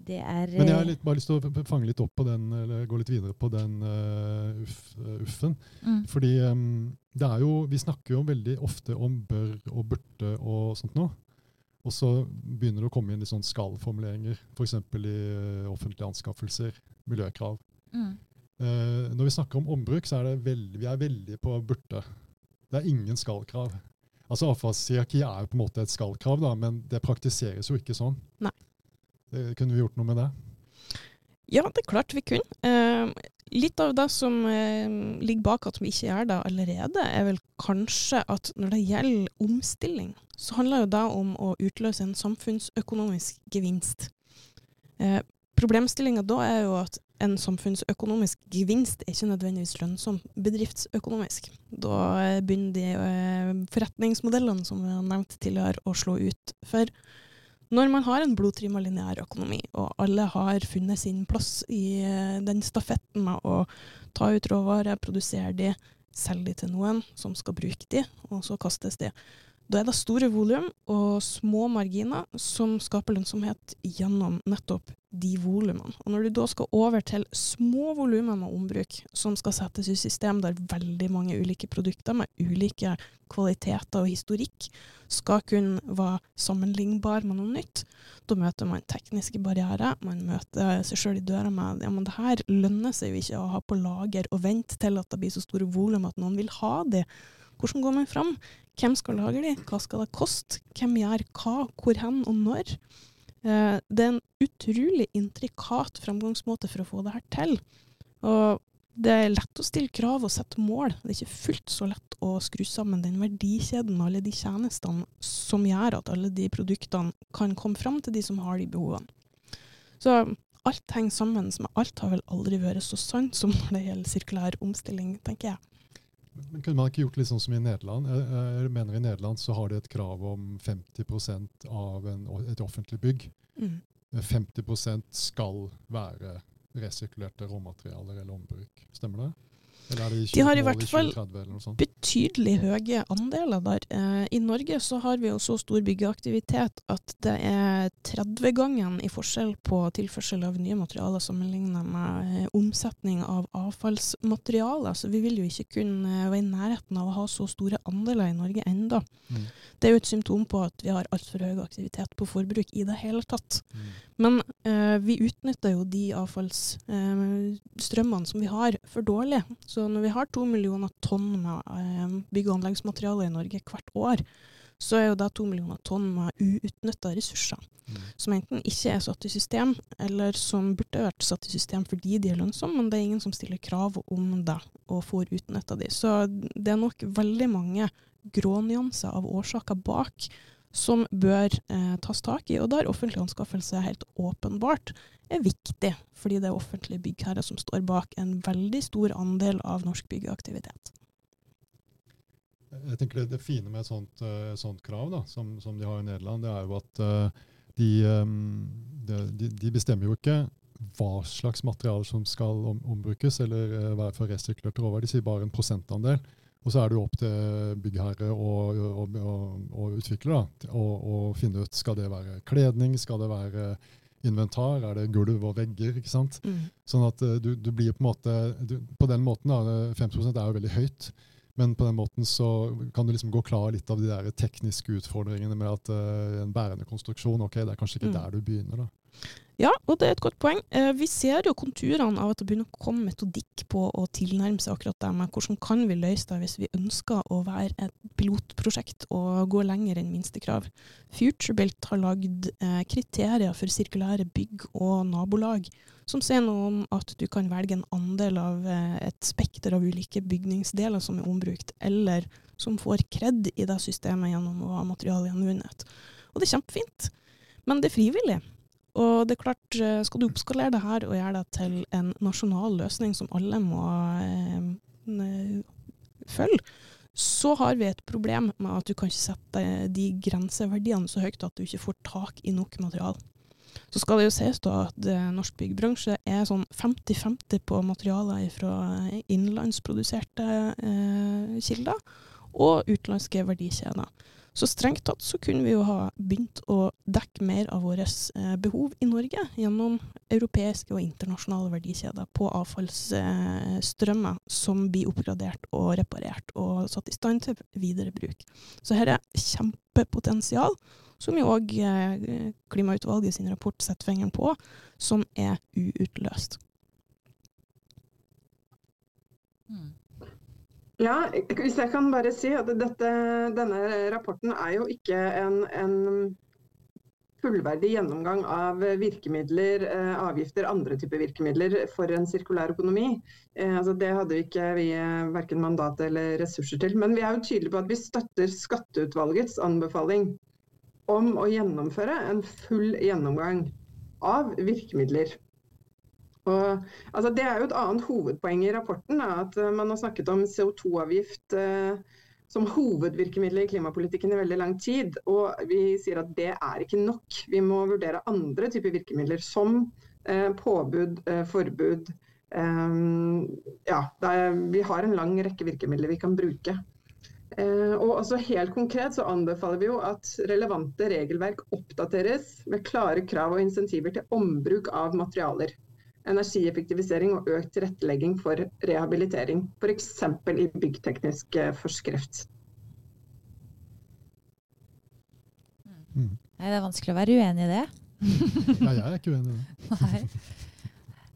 Det er Men jeg har eh, litt, bare lyst til å fange litt opp på den, eller gå litt videre på den uh, uff, uh, uffen. mm, Fordi um, det er jo, vi snakker jo veldig ofte om bør og burde og sånt noe. Og så begynner det å komme inn litt sånn skal-formuleringer, f.eks. i eh, offentlige anskaffelser, miljøkrav. mm, Eh, når vi snakker om ombruk, så er det veldig, vi er veldig på burde. Det er ingen skal-krav. Altså Avfallshierarki er jo på en måte et skal-krav, da, men det praktiseres jo ikke sånn. Nei. Eh, kunne vi gjort noe med det? Ja, det er klart vi kunne. Eh, litt av det som eh, ligger bak at vi ikke gjør det allerede, er vel kanskje at når det gjelder omstilling, så handler jo det om å utløse en samfunnsøkonomisk gevinst. Eh, Problemstillinga da er jo at en samfunnsøkonomisk gevinst er ikke nødvendigvis lønnsom bedriftsøkonomisk. Da begynner de eh, forretningsmodellene som vi har nevnt tidligere å slå ut. For når man har en blodtrimma lineær økonomi, og alle har funnet sin plass i eh, den stafetten med å ta ut råvarer, produsere de, selge de til noen som skal bruke de, og så kastes de. Da er det store volum og små marginer som skaper lønnsomhet gjennom nettopp de volumene. Og når du da skal over til små volumer med ombruk, som skal settes i system der veldig mange ulike produkter med ulike kvaliteter og historikk skal kunne være sammenlignbar med noe nytt, da møter man tekniske barrierer. Man møter seg sjøl i døra med ja, men det her lønner seg jo ikke å ha på lager og vente til at det blir så store volum at noen vil ha det. Hvordan går man fram? Hvem skal lage de? Hva skal det koste? Hvem gjør hva, hvor hen og når? Eh, det er en utrolig intrikat framgangsmåte for å få det her til. Og det er lett å stille krav og sette mål. Det er ikke fullt så lett å skru sammen den verdikjeden og alle de tjenestene som gjør at alle de produktene kan komme fram til de som har de behovene. Så alt henger sammen med alt har vel aldri vært så sant som når det gjelder sirkulær omstilling, tenker jeg. Men Kunne man ikke gjort litt sånn som i Nederland? Jeg, jeg mener I Nederland så har de et krav om 50 av en, et offentlig bygg. Mm. 50% skal være resirkulerte råmaterialer eller ombruk. Stemmer det? De har i hvert fall 2030 eller noe sånt? betydelig høye andeler der. Eh, I Norge så har vi jo så stor byggeaktivitet at det er 30-gangen i forskjell på tilførsel av nye materialer sammenlignet med eh, omsetning av avfallsmaterialer. Så vi vil jo ikke kunne være i nærheten av å ha så store andeler i Norge enda. Mm. Det er jo et symptom på at vi har altfor høy aktivitet på forbruk i det hele tatt. Mm. Men eh, vi utnytter jo de avfallsstrømmene som vi har, for dårlig. Så når vi har to millioner tonn med eh, bygg- og anleggsmateriale i Norge hvert år, så er jo det to millioner tonn med uutnytta ressurser. Mm. Som enten ikke er satt i system, eller som burde vært satt i system fordi de er lønnsomme, men det er ingen som stiller krav om det og får utnytta de. Så det er nok veldig mange grånyanser av årsaker bak som bør eh, tas tak i. Og der offentlig anskaffelse helt åpenbart er viktig, fordi det er offentlige byggherrer som står bak en veldig stor andel av norsk byggeaktivitet. Jeg tenker Det, det fine med et sånt, uh, sånt krav, da, som, som de har i Nederland, det er jo at uh, de, um, de, de, bestemmer jo ikke hva slags materialer som skal om, ombrukes eller uh, være for resirkulert råvare. De sier bare en prosentandel. Og så er det opp til byggherre og, og, og, og utvikler å, finne ut skal det være kledning, skal det være inventar, er det gulv og vegger. ikke sant? Sånn at uh, du, du blir på en måte du, På den måten, da, 50 er jo veldig høyt. Men på den måten så kan du liksom gå klar litt av de der tekniske utfordringene med at uh, en bærende konstruksjon, ok, det er kanskje ikke Mm. der du begynner. da. Ja, og det er et godt poeng. Eh, vi ser jo konturene av at det begynner å komme metodikk på å tilnærme seg akkurat det med hvordan kan vi løse det hvis vi ønsker å være et pilotprosjekt og gå lenger enn minstekrav. Futurebuilt har lagd eh, kriterier for sirkulære bygg og nabolag som sier noe om at du kan velge en andel av eh, et spekter av ulike bygningsdeler som er ombrukt, eller som får kred i det systemet gjennom å ha materialgjenvunnet. Og det er kjempefint, men det er frivillig. Og det er klart, eh, skal du oppskalere det her og gjøre det til en nasjonal løsning som alle må eh, følge, så har vi et problem med at du kan ikke sette de grenseverdiene så høyt at du ikke får tak i nok material. Så skal det jo sies da at eh, norsk byggebransje er sånn 50-50% på materialer fra innenlandsproduserte eh, kilder og utenlandske verdikjeder. Så strengt tatt så kunne vi jo ha begynt å dekke mer av våre eh, behov i Norge gjennom europeiske og internasjonale verdikjeder på avfallsstrømmer som blir oppgradert og reparert og satt i stand til videre bruk. Så her er kjempepotensial, som jo òg eh, Klimautvalget sin rapport setter fingeren på, som er uutløst. Mm. Ja, hvis jeg kan bare si at dette, denne rapporten er jo ikke en, en fullverdig gjennomgang av virkemidler, eh, avgifter, andre typer virkemidler for en sirkulær økonomi. Eh, altså det hadde vi ikke vi eh, verken mandat eller ressurser til. Men vi er jo tydelige på at vi støtter Skatteutvalgets anbefaling om å gjennomføre en full gjennomgang av virkemidler og, altså, det er jo et annet hovedpoeng i rapporten, da, at eh, man har snakket om CO2-avgift eh, som hovedvirkemiddel i klimapolitikken i veldig lang tid. Og vi sier at det er ikke nok. Vi må vurdere andre typer virkemidler, som eh, påbud, eh, forbud. Eh, ja, er, vi har en lang rekke virkemidler vi kan bruke. Eh, og også Helt konkret så anbefaler vi jo at relevante regelverk oppdateres med klare krav og insentiver til ombruk av materialer energieffektivisering og økt tilrettelegging for rehabilitering. F.eks. i byggteknisk eh, forskrift. Mm. Nei, det er vanskelig å være uenig i det. Nei, jeg er ikke uenig i det. Nei.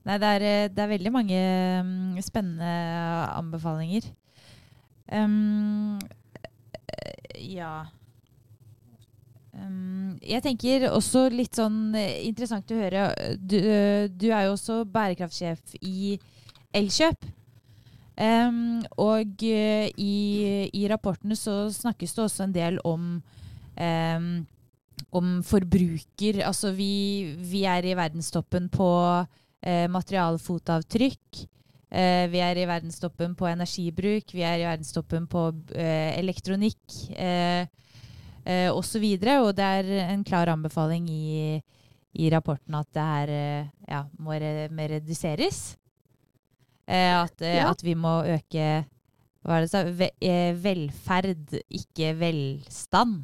Nei, det er, eh, det er, veldig mange mm, spennende anbefalinger. Um, ja jeg tenker også litt sånn eh, interessant å høre Du, du er jo også bærekraftsjef i Elkjøp. Um, og uh, i, i, rapportene så snakkes det også en del om um, om forbruker. Altså vi, vi, er i verdenstoppen på uh, materialfotavtrykk. Uh, vi er i verdenstoppen på energibruk. Vi er i verdenstoppen på elektronikk. Uh, eh, osv. Og, og det er en klar anbefaling i, i rapporten at det her eh, ja, må, må reduseres. Eh, at, eh, ja. at, vi må øke hva er det så, Ve velferd, ikke velstand.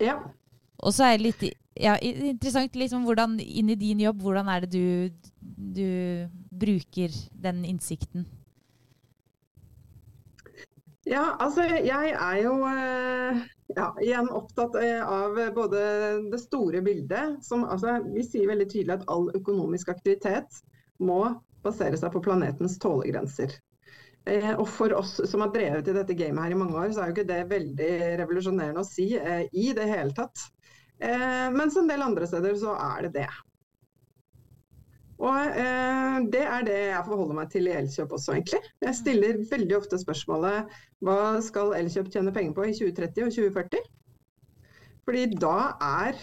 Ja. Og så er det litt ja, interessant liksom, hvordan, inn i din jobb, hvordan er det du, du bruker den innsikten? Ja, altså jeg er jo eh, ja, igjen opptatt eh, av både det store bildet, som altså, vi sier veldig tydelig at all økonomisk aktivitet må basere seg på planetens tålegrenser. Eh, og for oss som har drevet i dette gamet her i mange år, så er jo ikke det veldig revolusjonerende å si eh, i det hele tatt. Eh, mens en del andre steder så er det det. Og eh, Det er det jeg forholder meg til i Elkjøp også, egentlig. Jeg stiller veldig ofte spørsmålet hva skal Elkjøp tjene penger på i 2030 og 2040? Fordi da er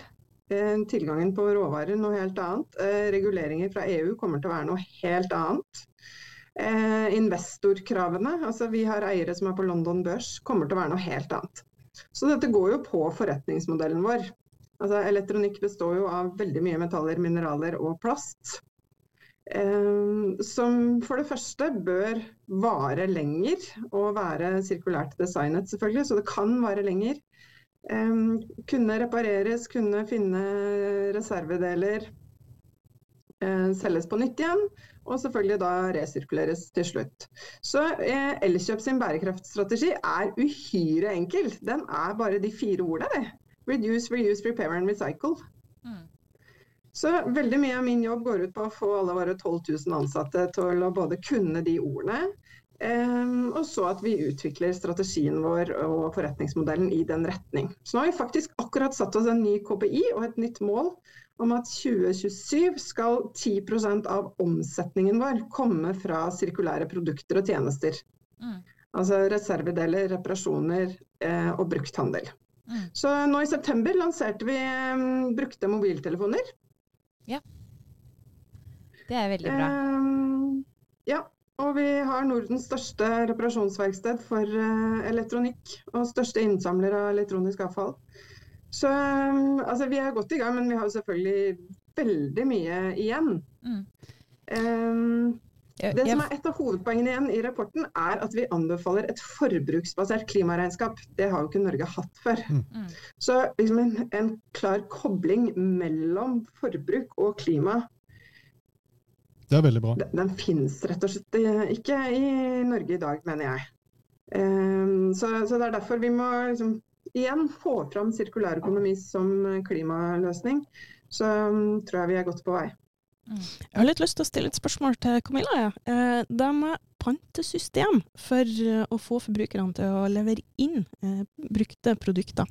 eh, tilgangen på råvarer noe helt annet. Eh, reguleringer fra EU kommer til å være noe helt annet. Eh, investorkravene, altså vi har eiere som er på London Børs, kommer til å være noe helt annet. Så dette går jo på forretningsmodellen vår. Altså, elektronikk består jo av veldig mye metaller, mineraler og plast. Eh, som for det første bør vare lenger og være sirkulært designet, selvfølgelig, så det kan vare lenger. Eh, kunne repareres, kunne finne reservedeler, eh, selges på nytt igjen, og selvfølgelig da resirkuleres til slutt. Så Elkjøp sin bærekraftstrategi er uhyre enkel. Den er bare de fire ordene. det. Reduce, reuse, repair and recycle. Mm. Så veldig mye av min jobb går ut på å få alle våre 12 000 ansatte til å både kunne de ordene, Um, og så at vi utvikler strategien vår og forretningsmodellen i den retning. Så nå har vi faktisk akkurat satt oss en ny KPI og et nytt mål om at 2027 skal 10% av omsetningen vår komme fra sirkulære produkter og tjenester. Mm. Altså reservedeler, reparasjoner eh, og brukthandel. Mm. Så nå i september lanserte vi um, brukte mobiltelefoner. Ja. Det er veldig bra. Um, ja. Og vi har Nordens største reparasjonsverksted for uh, elektronikk. Og største innsamler av elektronisk avfall. Så um, altså, vi er godt i gang, men vi har selvfølgelig veldig mye igjen. Mm. Um, Det som er Et av hovedpoengene igjen i rapporten er at vi anbefaler et forbruksbasert klimaregnskap. Det har jo ikke Norge hatt før. Mm. Så liksom en, en klar kobling mellom forbruk og klima, Det er veldig bra. den, den finnes rett og slett ikke i Norge i dag, mener jeg. Um, så, så det er derfor vi må liksom, igjen få fram sirkulærøkonomi som klimaløsning. Så um, tror jeg vi er godt på vei. Jeg har litt lyst til å stille et spørsmål til Camilla. Ja. Eh, det med pantesystem for eh, å få forbrukerne til å levere inn eh, brukte produkter.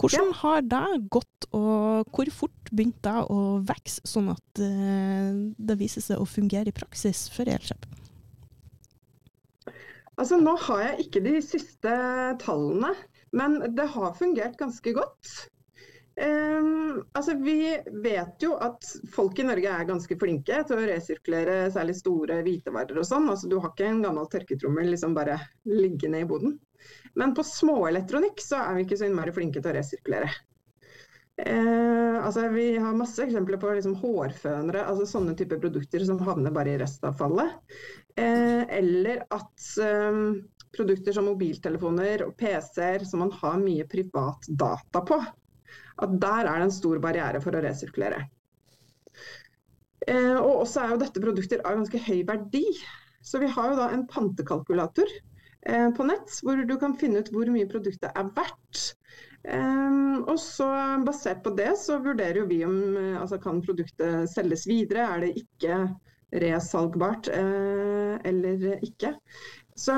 Hvordan har det gått, og hvor fort begynte det å vokse, sånn at eh, det viser seg å fungere i praksis for Elkjøp? Altså, nå har jeg ikke de siste tallene, men det har fungert ganske godt. Ehm, altså, vi vet jo at folk i Norge er ganske flinke til å resirkulere særlig store hvitevarer og sånn. Altså, du har ikke en gammel tørketrommel liksom bare liggende i boden. Men på småelektronikk så er vi ikke så innmari flinke til å resirkulere. Uh, altså vi har masse eksempler på liksom hårfønere, altså sånne typer produkter som havner bare i restavfallet. Uh, eller at um, produkter som mobiltelefoner og PC-er som man har mye privat data på, at der er det en stor barriere for å resirkulere. Eh, og også er jo dette produkter av ganske høy verdi. Så vi har jo da en pantekalkulator eh, på nett, hvor du kan finne ut hvor mye produktet er verdt. Um, og så Basert på det så vurderer jo vi om eh, altså, kan produktet selges videre. Er det ikke resalgbart eh, eller ikke. Så,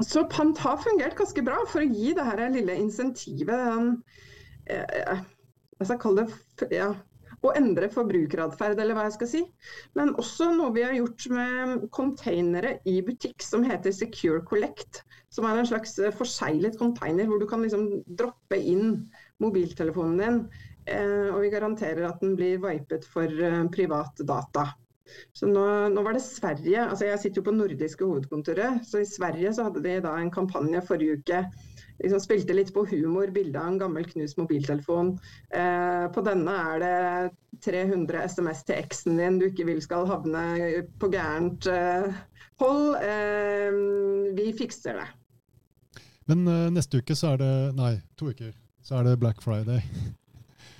så pant har fungert ganske bra for å gi det her lille insentivet. Den, eh, jeg skal kalle det ja, å endre forbrukeratferd, eller hva jeg skal si. Men også noe vi har gjort med containere i butikk som heter Secure Collect. Som er en slags eh, forseglet container hvor du kan liksom droppe inn mobiltelefonen din. Eh, og vi garanterer at den blir vipet for eh, privat data. Så nå, nå var det Sverige, altså Jeg sitter jo på nordiske hovedkontoret. så I Sverige så hadde de da en kampanje forrige uke. Liksom spilte litt på humor, bilde av en gammel knust mobiltelefon. Eh, på denne er det 300 SMS til eksen din du ikke vil skal havne på gærent eh, hold. Eh, vi fikser det. Men eh, neste uke så er det Nei, to uker. Så er det Black Friday.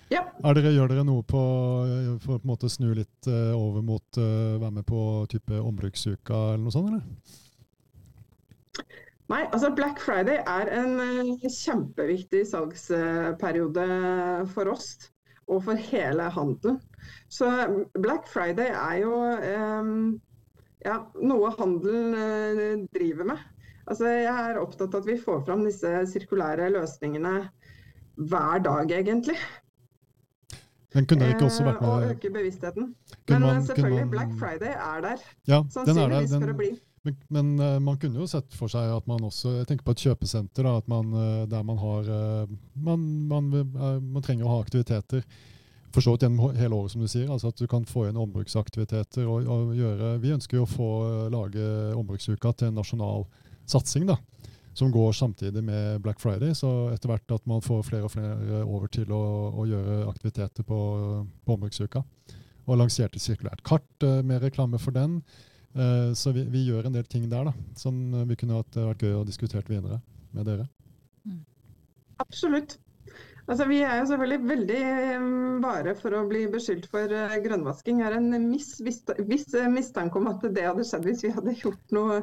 Ja. Er dere, gjør dere noe på, eh, for å snu litt eh, over mot uh, være med på type ombruksuka eller noe sånt, eller? Nei, altså Black Friday er en eh, kjempeviktig salgsperiode for oss og for hele handelen. Så Black Friday er jo eh, ja, noe handelen eh, driver med. Altså, jeg er opptatt av at vi får fram disse sirkulære løsningene hver dag, egentlig. Men kunne dere ikke også Eh, med. og øke bevisstheten. Men man- eh, selvfølgelig, man- Black Friday er der. Ja, den er der. Sannsynligvis Den, for å bli. Men, men eh, man kunne jo sett for seg at man også Jeg tenker på et kjøpesenter da, man, eh, der man har eh, man, man, man trenger å ha aktiviteter. For så vidt gjennom hele året, som du sier. altså At du kan få inn ombruksaktiviteter. og, og gjøre, Vi ønsker jo å få lage ombruksuka til en nasjonal satsing. da, Som går samtidig med Black Friday. Så etter hvert at man får flere og flere over til å, å gjøre aktiviteter på, på ombruksuka. Og lanserte sirkulært kart med reklame for den. Eh, Så vi, vi gjør en del ting der da, som eh, vi kunne hatt vært gøy å diskutere videre med dere. Absolutt. Altså, vi er jo selvfølgelig veldig eh, vare for å bli beskyldt for eh, grønnvasking. Jeg har en viss, eh, mistanke om at det hadde skjedd hvis vi hadde gjort noe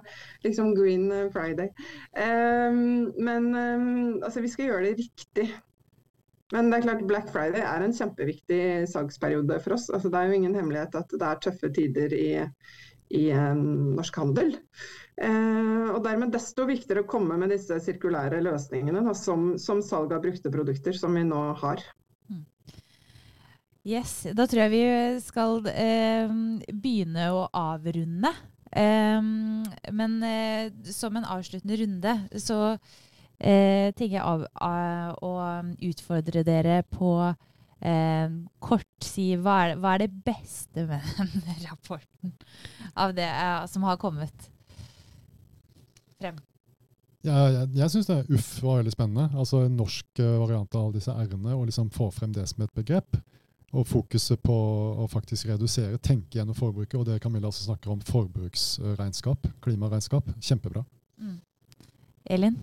liksom Green Friday. Um, men um, altså, vi skal gjøre det riktig. Men det er klart Black Friday er en kjempeviktig salgsperiode for oss. Altså, det er jo ingen hemmelighet at det er tøffe tider i, i eh, norsk handel. Eh, og dermed desto viktigere å komme med disse sirkulære løsningene da, som, som salg av brukte produkter, som vi nå har. Yes, da tror jeg vi skal eh, begynne å avrunde. Eh, men eh, som en avsluttende runde så eh, tenker jeg av, av, å utfordre dere på eh, kort si hva er, hva er det beste med den rapporten av det eh, som har kommet frem? Ja, jeg jeg syns uff var veldig spennende. Altså En norsk eh, variant av alle disse r-ene, og liksom få frem det som et begrep. og fokuset på å faktisk redusere, tenke gjennom forbruket. Og det Camilla også snakker om, forbruksregnskap, klimaregnskap. Kjempebra. Mm. Elin?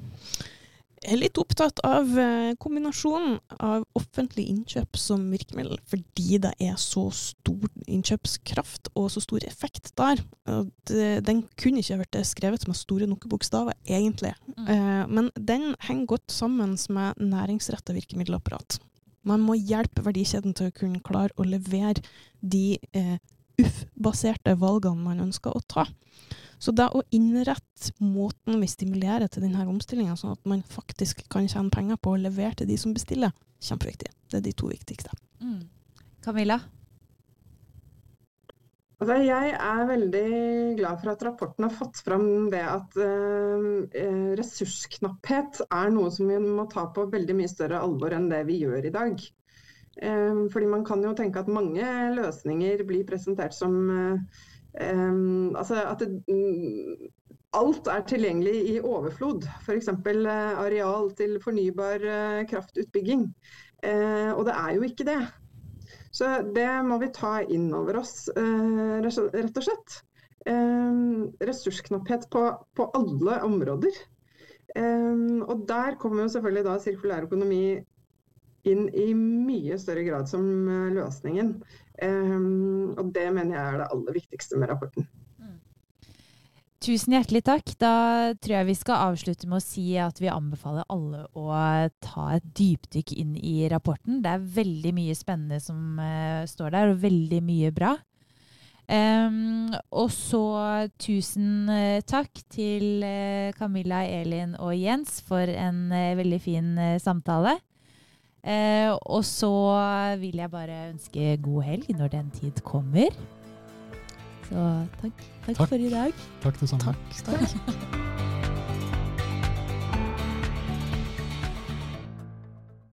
Er litt opptatt av eh, kombinasjonen av offentlig innkjøp som virkemiddel, fordi det er så stor innkjøpskraft og så stor effekt der. Eh, den kunne ikke vært skrevet med store nok bokstaver, egentlig. Mm. Eh, men den henger godt sammen med næringsretta virkemiddelapparat. Man må hjelpe verdikjeden til å kunne klare å levere de eh, UF-baserte valgene man ønsker å ta. Så det å innrette måten vi stimulerer til denne omstillinga, sånn at man faktisk kan tjene penger på å levere til de som bestiller, kjempeviktig. Det er de to viktigste. Mm. Camilla? Altså, jeg er veldig glad for at rapporten har fått fram det at eh, ressursknapphet er noe som vi må ta på veldig mye større alvor enn det vi gjør i dag. Uh, fordi man kan jo tenke at mange løsninger blir presentert som Um, altså at det, um, alt er tilgjengelig i overflod. F.eks. Uh, areal til fornybar uh, kraftutbygging. Uh, og det er jo ikke det. Så det må vi ta inn over oss, rett og slett. Um, ressursknapphet på, på, alle områder. og der kommer jo selvfølgelig da sirkulær økonomi inn i mye større grad som løsningen. Um, og det mener jeg er det aller viktigste med rapporten. Mm. Tusen hjertelig takk. Da tror jeg vi skal avslutte med å si at vi anbefaler alle å ta et dypdykk inn i rapporten. Det er veldig mye spennende som uh, står der, og veldig mye bra. Um, og så tusen uh, takk til uh, Camilla, Elin og Jens for en veldig fin samtale. Eh, og så vil jeg bare ønske god helg når den tid kommer. Så takk, takk, takk. for i dag. Takk det samme. Takk. takk.